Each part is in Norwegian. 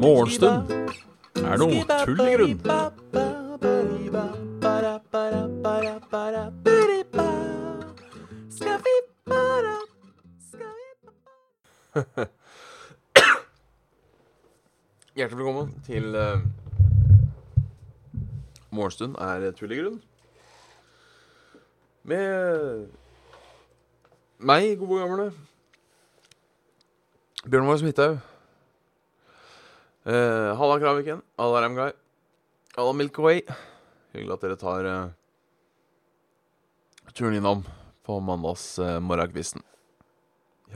Morgenstund. Er noe tull i grunn. Hjertelig velkommen til uh, Morgenstund er tull i grunn. Med meg, gode gamle Bjørn Vår Smithaug. Uh, Halla Kraviken. Halla Ramguy. Halla Milkway. Hyggelig at dere tar uh, turen innom på mandags uh, morgenkvisten.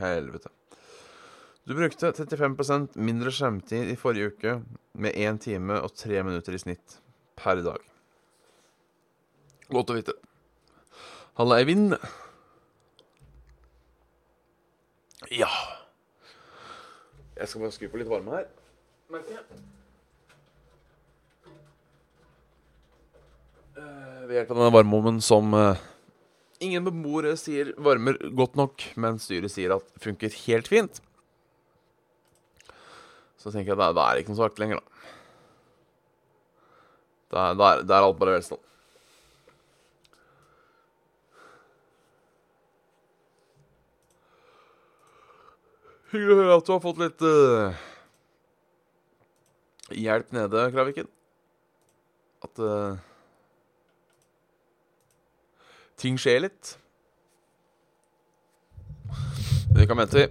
Helvete. Du brukte 35% mindre skjermtid i forrige uke med 1 time og 3 minutter i snitt per dag. Godt å vite. Halla, Eivind. Ja Jeg skal bare skru på litt varme her. Merker jeg. Eh, ved hjelp av denne varmeovnen som eh, ingen beboere sier varmer godt nok, men styret sier at funker helt fint. Så tenker jeg at da er det ikke noe så artig lenger, da. Da er, da er, da er alt bare velstand. Hyggelig å høre at du har fått litt uh, hjelp nede, Kraviken. At uh, ting skjer litt. Det kan vente, vi.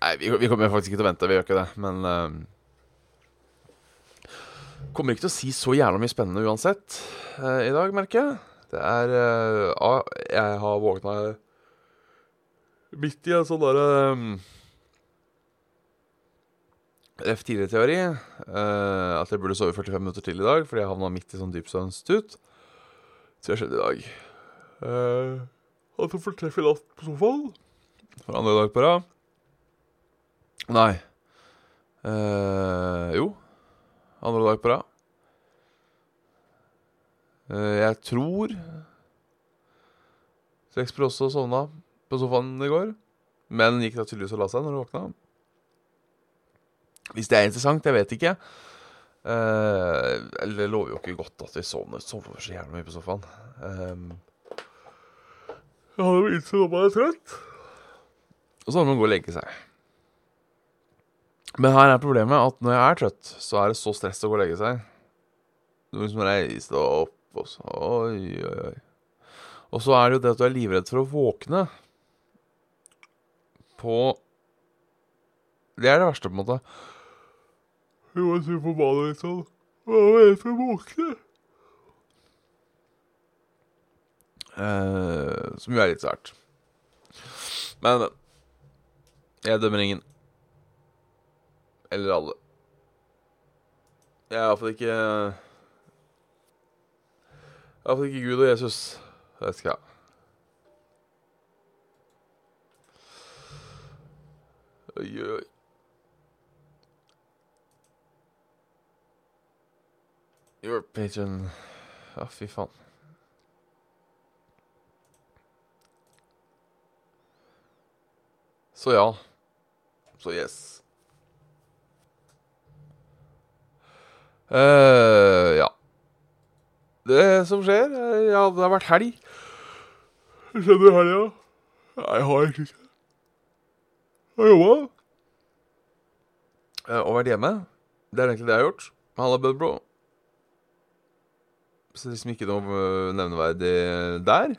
Nei, vi, vi, kommer faktisk ikke til å vente. Vi gjør ikke det. Men uh, Kommer ikke til å si så jævla mye spennende uansett uh, i dag, merker jeg. Det er Jeg har våkna midt i en sånn derre um, F4-teori. Uh, at jeg burde sove 45 minutter til i dag fordi jeg havna midt i sånn dypsøvnstut. Så det skjedde i dag. Uh, hadde en fortreffelig natt på sofaen for andre dag på rad. Nei. Uh, jo. Andre dag på rad. Uh, jeg tror Sexper også sovna på sofaen i går. Men gikk da tydeligvis og la seg når du våkna. Hvis det er interessant, jeg vet ikke. Uh, det lover jo ikke godt at vi sovner, så jævlig mye på sofaen. Um, jeg hadde jo innsett at man er trøtt. Og så må man gå og legge seg. Men her er problemet at når jeg er trøtt, så er det så stress å gå og legge seg. Du må liksom reise opp, og så Oi, oi, oi. Og så er det jo det at du er livredd for å våkne på Det er det verste, på en måte. Må si på badet litt sånn Hva er det for våkne? Eh, som jo er litt sært. Men, men. Jeg dømmer ingen. Eller alle. Jeg er iallfall ikke Iallfall ikke Gud og Jesus. Det skal jeg Oi, oi. Your patron Å, fy faen. Så ja. Så yes. Uh, ja. Det som skjer Ja, det har vært helg. Skjønner du helga? Nei, jeg har egentlig ikke har jobba. Uh, og vært hjemme. Det er egentlig det jeg har gjort. Halla, Budbro. Så det er liksom ikke noe nevneverdig der.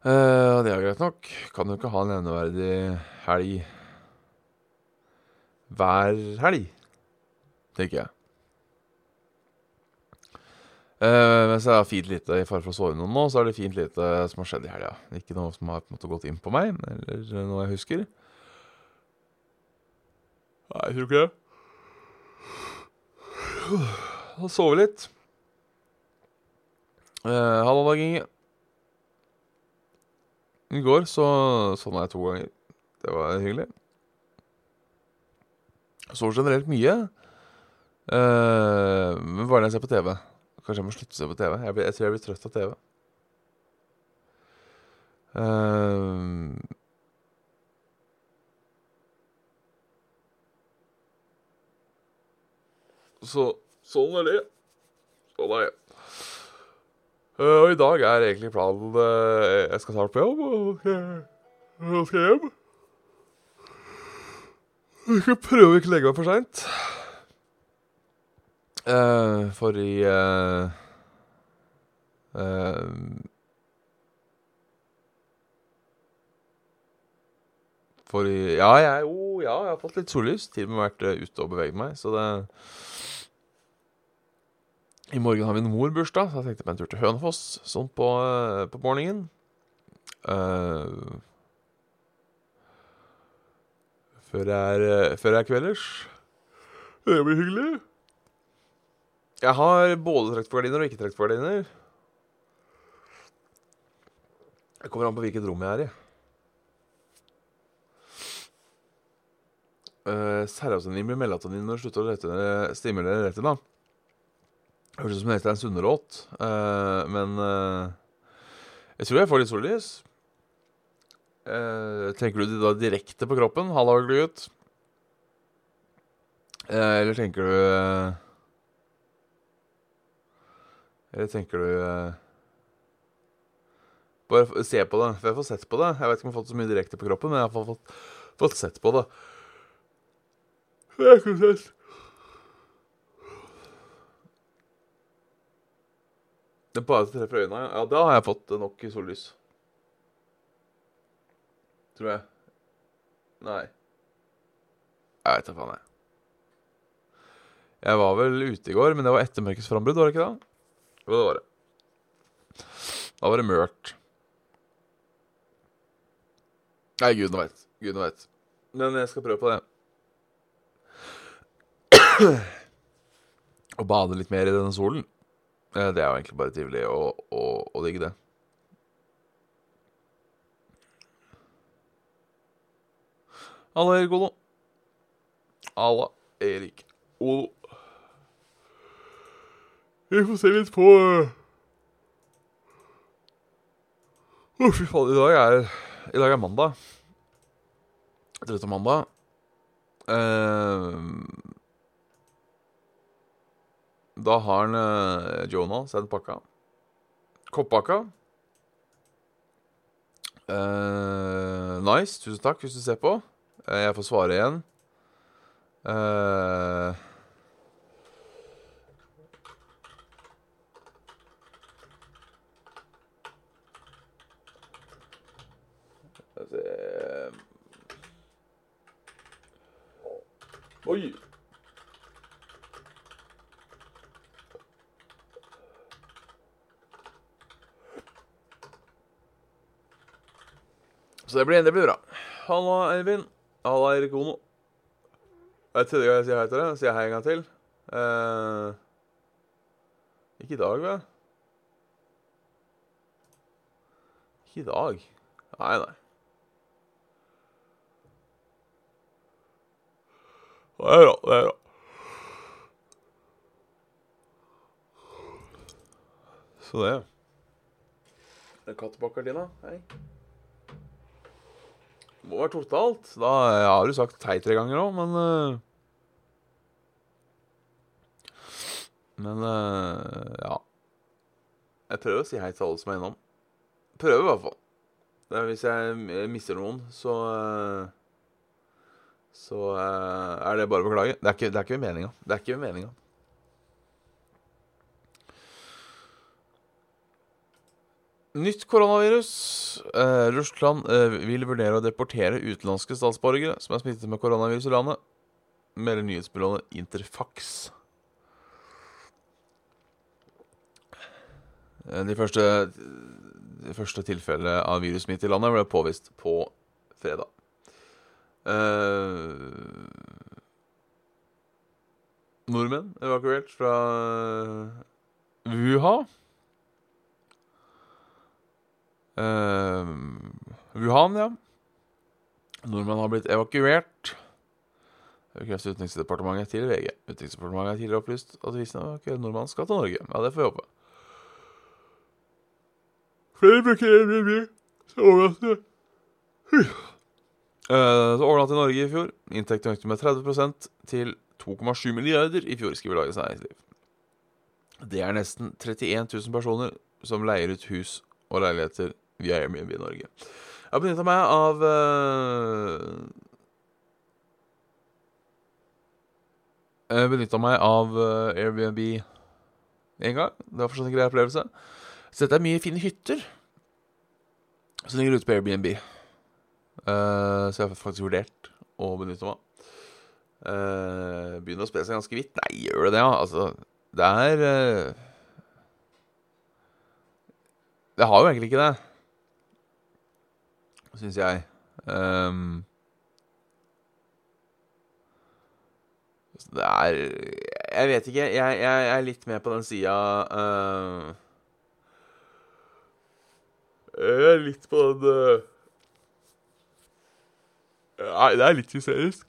Uh, det er greit nok. Kan jo ikke ha en nevneverdig helg hver helg, tenker jeg. Uh, mens jeg har fint lite i fare for å sove noen nå, så er det fint lite som har skjedd i helga. Ikke noe som har på en måte gått inn på meg, eller noe jeg husker. Nei, tror ikke det. Så sover vi litt. Uh, Halla, Dag Inge. I går så sovna jeg to ganger. Det var hyggelig. Jeg sover generelt mye. Uh, men bare når jeg ser på TV. Kanskje jeg må slutte å se på TV. Jeg, blir, jeg tror jeg blir trøtt av TV. Eh, så sånn er det. Sånn er det. Uh, og i dag er egentlig planen uh, Jeg skal snart på jobb, og jeg skal hjem. Jeg skal prøve å ikke legge meg for seint. Uh, for i uh, uh, For i Ja, jeg, oh, ja, jeg har fått litt sollys. Til og med vært ute og beveget meg, så det I morgen har min mor bursdag, så jeg tenkte på en tur til Hønefoss sånn på, på morgenen. før det er, før er kvelders. Det blir hyggelig. Jeg har både trukket for gardiner og ikke trukket for gardiner. Det kommer an på hvilket rom jeg er i. Uh, Serotonin blir melatonin når du slutter å rette, stimulere retina. Høres ut som det er en sunnelåt, uh, men uh, jeg tror jeg får litt sollys. Uh, tenker du da direkte på kroppen? Halla, gutt. Eller tenker du eller tenker du eh, Bare se på det. For jeg får sett på det. Jeg vet ikke om jeg har fått så mye direkte på kroppen, men jeg har fått, fått sett på det. Er ikke sett. Det bare treffer øynene. Ja, da har jeg fått nok sollys. Tror jeg. Nei. Jeg vet da faen, jeg. Jeg var vel ute i går, men det var ettermørkets frambrudd, var det ikke det? Jo, det var det. Da var det mørkt. Nei, gudene veit. Gudene veit. Men jeg skal prøve på det. Å bade litt mer i denne solen. Det er jo egentlig bare trivelig å, å digge det. Halla, Erik Olo. Halla, Erik Olo. Vi får se litt på Å, oh, fy faen. I dag er, i dag er mandag. Tredje mandag. Uh, da har han uh, Jonah sendt pakka. Koppakka. Uh, nice. Tusen takk hvis du ser på. Jeg får svare igjen. Uh, Oi! Så det blir, det blir bra. Halla, Eivind. Halla, Erik Ono. Det er tredje gang jeg sier hei til deg. Sier hei en gang til. Eh, ikke i dag, vel? Ikke i dag. Nei, nei. Det er bra. Det er bra. Så det. bak gardina? Hei. Må være totalt. Da jeg har du sagt hei tre ganger òg, men uh, Men uh, ja. Jeg prøver å si hei til alle som er innom. Prøver i hvert fall. Hvis jeg mister noen, så uh, Så er det bare å beklage. Det er ikke, det er meninga. Det er ikke meninga. Nytt koronavirus. Eh, Russland eh, vil vurdere å deportere utenlandske statsborgere som er smittet med koronavirus i landet, melder nyhetsbyrået Interfax. Eh, de første, første tilfellene av virussmitte i landet ble påvist på fredag. Eh, nordmenn evakuert fra Wuhan. Uh, Wuhan, ja. Nordmenn har blitt evakuert. Bekrefter Utenriksdepartementet til VG. Utenriksdepartementet har tidligere opplyst at visstnok nordmenn skal til Norge. Ja, det får vi håpe. Flere bruker Airbnb Så overnatte Uh, så overnatt i Norge i fjor. Inntekten økte med 30% til 2,7 milliarder i fjor, skriver Dagens Næringsliv. Det er nesten 31 000 personer som leier ut hus og leiligheter via Airbnb i Norge. Jeg har benytta meg av uh, Jeg benytta meg av uh, Airbnb én gang. Det var fortsatt en grei opplevelse. Så dette er mye fine hytter som ligger ute på Airbnb. Uh, så jeg har faktisk vurdert å benytte meg av. Uh, begynner å spre seg ganske vidt. Nei, gjør det det, ja? Altså, det er uh, Det har jo egentlig ikke det, syns jeg. Um, det er Jeg vet ikke. Jeg, jeg, jeg er litt med på den sida uh, Jeg er litt på den Nei, det er litt hysterisk.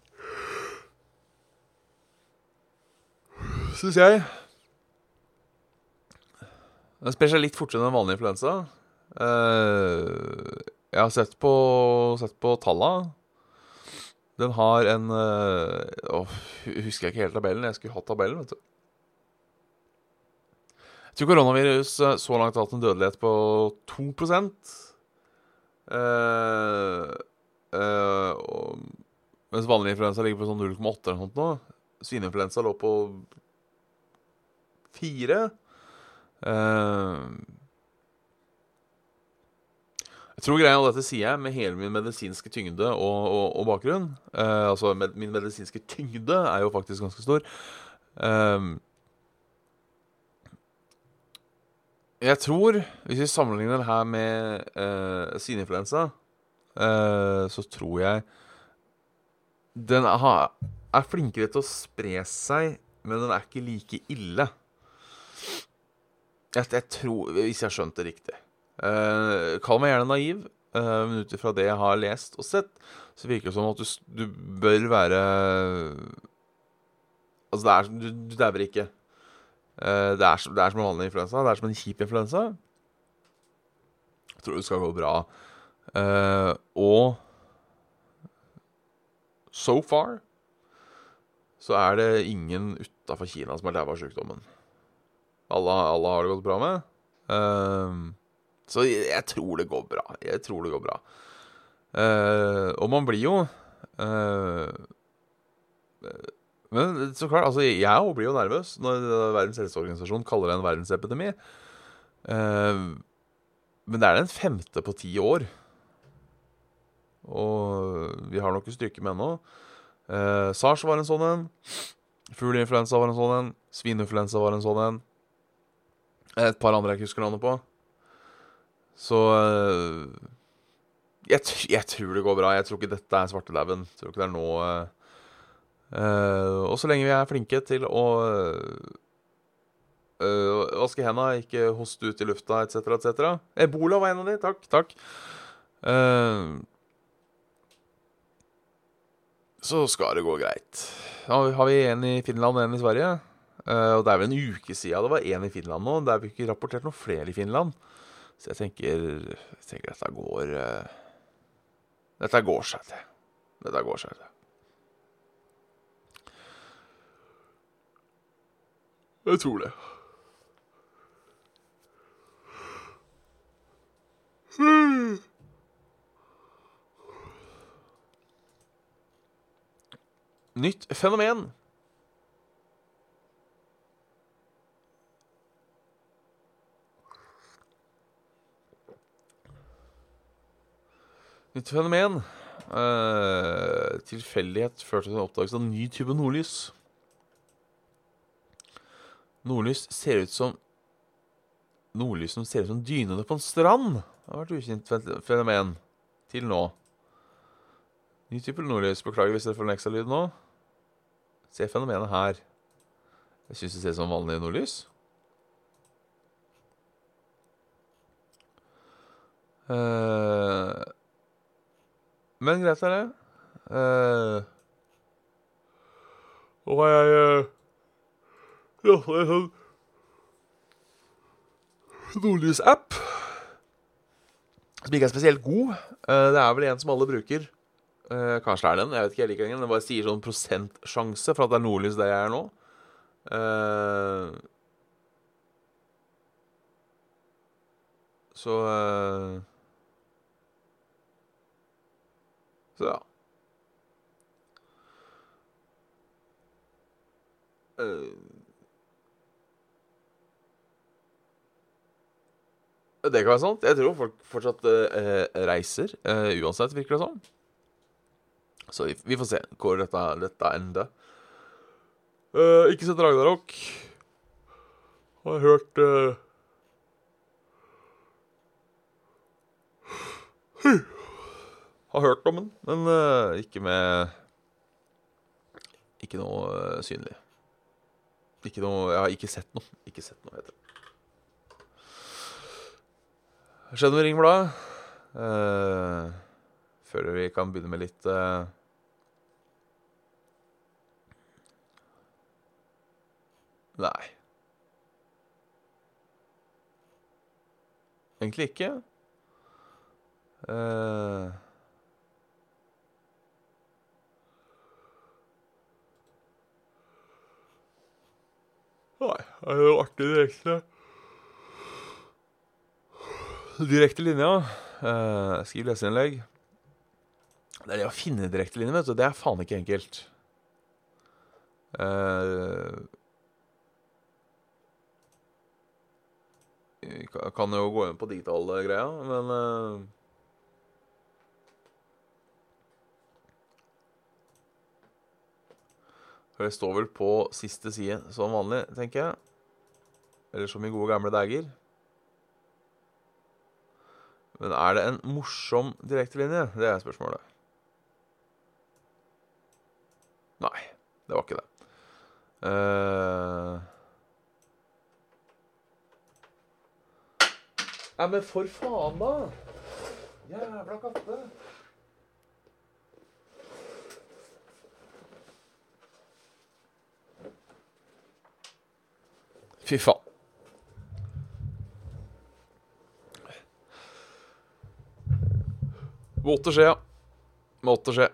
Syns jeg. Den sprer seg litt fortere enn en vanlig influensa. Uh, jeg har sett på, sett på talla. Den har en uh, oh, Husker jeg ikke helt tabellen. Jeg skulle hatt tabellen, vet du. Jeg tror koronavirus eh, så langt har hatt en dødelighet på 2 uh, Uh, og, mens vanlig influensa ligger på sånn 0,8 eller noe sånt. Svineinfluensa lå på 4. Uh, eh, jeg tror greia dette sier jeg med hele min medisinske tyngde og, og, og bakgrunn. Uh, altså, med, min medisinske tyngde er jo faktisk ganske stor. Uh, jeg tror, hvis vi sammenligner det her med uh, svineinfluensa så tror jeg Den er, er flinkere til å spre seg, men den er ikke like ille. Jeg, jeg tror Hvis jeg har skjønt det riktig. Uh, kall meg gjerne naiv, uh, men ut ifra det jeg har lest og sett, så virker det som at du, du bør være Altså, det er, du, du dauer ikke. Uh, det, er, det er som en vanlig influensa. Det er som en kjip influensa. Jeg tror det skal gå bra. Uh, og so far så er det ingen utafor Kina som har daua av sykdommen. Alle, alle, har det gått bra med. Uh, så jeg, jeg, tror det går bra. Jeg tror det går bra. Uh, og man blir jo Men så klart, altså jeg blir jo nervøs når Verdens helseorganisasjon kaller det en verdensepidemi. men det er den femte på ti år. Og vi har noe stykke med ennå. Eh, SARS var en sånn en. Fugleinfluensa var en sånn en. Svineinfluensa var en sånn en. Et par andre jeg ikke husker navnet på. Så eh, jeg, jeg, tror det går bra. Jeg tror ikke dette er svartedauden. Tror ikke det er nå eh, eh, Og så lenge vi er flinke til å eh, vaske henda, ikke hoste ut i lufta etc., etc. Ebola var en av de. Takk, takk. Så skal det gå greit. Da har vi en i Finland og en i Sverige. Uh, og det er vel en uke siden det var én i Finland nå. Det er vel ikke rapportert noen flere i Finland. Så jeg tenker, jeg tenker dette går uh, Dette går seg til. Dette går seg til. Jeg tror det. Hmm. Nytt fenomen. Nytt fenomen. Uh, tilfeldighet førte til en oppdagelse av en ny type nordlys. Nordlys ser ut som Nordlys som ser ut som dynene på en strand. Det har vært ukjent fenomen til nå. Ny type nordlys. Beklager hvis dere får en ekstra lyd nå. Se fenomenet her. Jeg syns det ser ut som vanlig nordlys. Uh, men greit er det. Uh, og jeg uh, lastet en sånn nordlys-app. som ikke er spesielt god. Uh, det er vel en som alle bruker. Eh, kanskje det er den. Jeg vet ikke, jeg liker den. Den bare sier sånn prosentsjanse for at det er nordlys der jeg er nå. Eh, så eh, Så ja. Eh, Det kan være sant. Jeg tror folk fortsatt eh, reiser, eh, uansett, virker det som. Så vi, vi får se hvor dette, dette ender. Uh, ikke sett Ragnarok. Har hørt uh... Har hørt om den, men uh, ikke med Ikke noe synlig. Ikke noe Jeg har ikke sett noe. Ikke sett noe, heter det. Skjedde i Ringbladet? Uh, før vi kan begynne med litt eh, Nei. Egentlig ikke. Uh... Nei, det er jo artig direkte. Direkte linja. Uh, skriv leseinnlegg. Det er det å finne direkte linje, vet du. Det er faen ikke enkelt. Uh, kan jo gå inn på digitale greia, men uh, Det står vel på siste side som vanlig, tenker jeg. Eller som i gode gamle dager. Men er det en morsom direktelinje? Det er spørsmålet. Nei, det var ikke det. Uh... Nei, men for faen, da! Jævla katte. Fy faen. Måtte skje, ja. Måtte skje.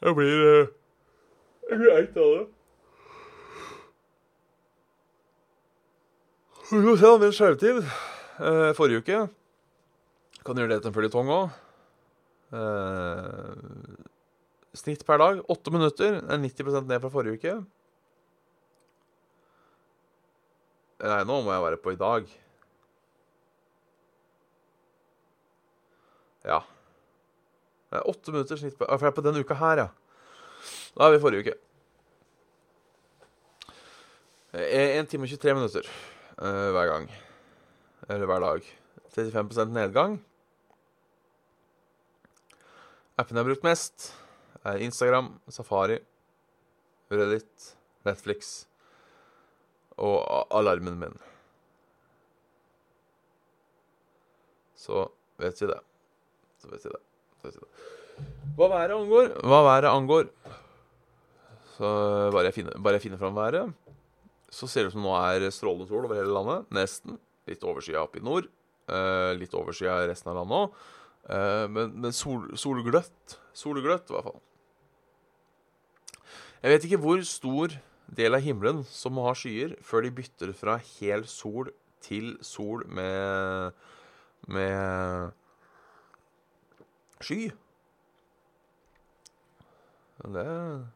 Jeg blir uh, Jeg blir eit av det. Vi se, da. Min skjevtid eh, forrige uke Kan gjøre det til en føljetong òg. Eh, snitt per dag åtte minutter. Er 90 ned fra forrige uke. Nei, nå må jeg være på i dag. Ja. Det er åtte minutter snitt på For jeg er på denne uka her, ja. Da er vi forrige uke. Én time og 23 minutter uh, hver gang. Eller hver dag. 35% nedgang. Appen jeg har brukt mest, er Instagram, Safari, Reddit, Netflix og alarmen min. Så vet vi det. Så vet vi det. Vet vi det. Hva været angår Hva været angår Så bare jeg finner, bare jeg finner fram været, så ser det ut som nå er strålende sol over hele landet. Nesten. Litt overskya oppe i nord. Uh, litt overskya i resten av landet òg. Uh, men, men sol, solgløtt. Solgløtt, i hvert fall. Jeg vet ikke hvor stor del av himmelen som må ha skyer før de bytter fra hel sol til sol med med sky. Det blir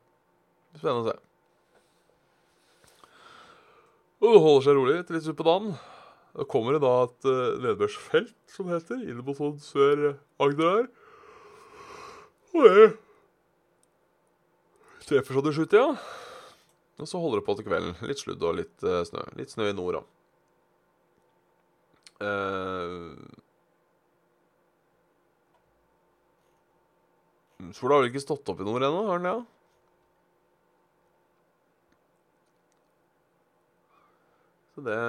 spennende å se. Og det holder seg rolig til litt utpå dagen. Da kommer det da et uh, nedbørsfelt, som det heter, inn mot sånn Sør-Agder her. Og det treffer så det skjuter, ja. Og så holder det på til kvelden. Litt sludd og litt uh, snø. Litt snø i nord, da. Uh, Sola har vel ikke stått opp i nord ennå, har den det? Ja? Det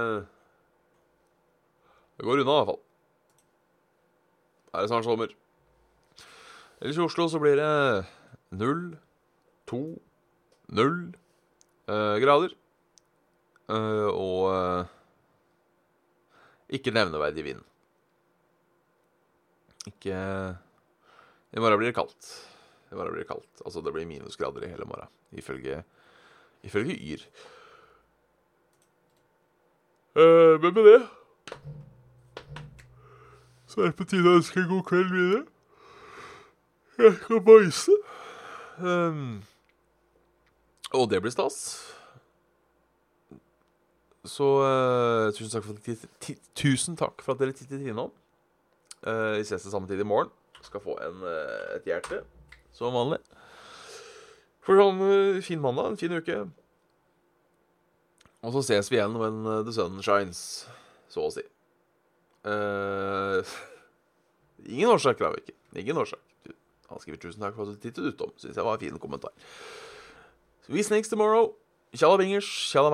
Det går unna, i hvert fall. Er det snart sommer. Ellers i Oslo så blir det null, to, null eh, grader. eh, og eh, ikke nevneverdig vind. Ikke I morgen blir det kaldt. I morgen blir det kaldt. Altså, det blir minusgrader i hele morgen, ifølge, ifølge Yr. Eh, men med det så er det på tide å ønske en god kveld videre. Jeg skal bæsje. Um, og det blir stas. Så uh, tusen, takk for, tusen takk for at dere tittet innom. Uh, vi ses til samme tid i morgen. Skal få en, uh, et hjerte, som vanlig. For sånn eh, fin mandag, en fin uke. Og så ses vi igjen when eh, the sun shines, så å si. Uh, ingen årsak, da, ikke. Ingen årsak. Han skriver 'tusen takk for at du tittet utom'. Syns jeg var en fin kommentar. We snakes tomorrow. Tjalla bingers, tjalla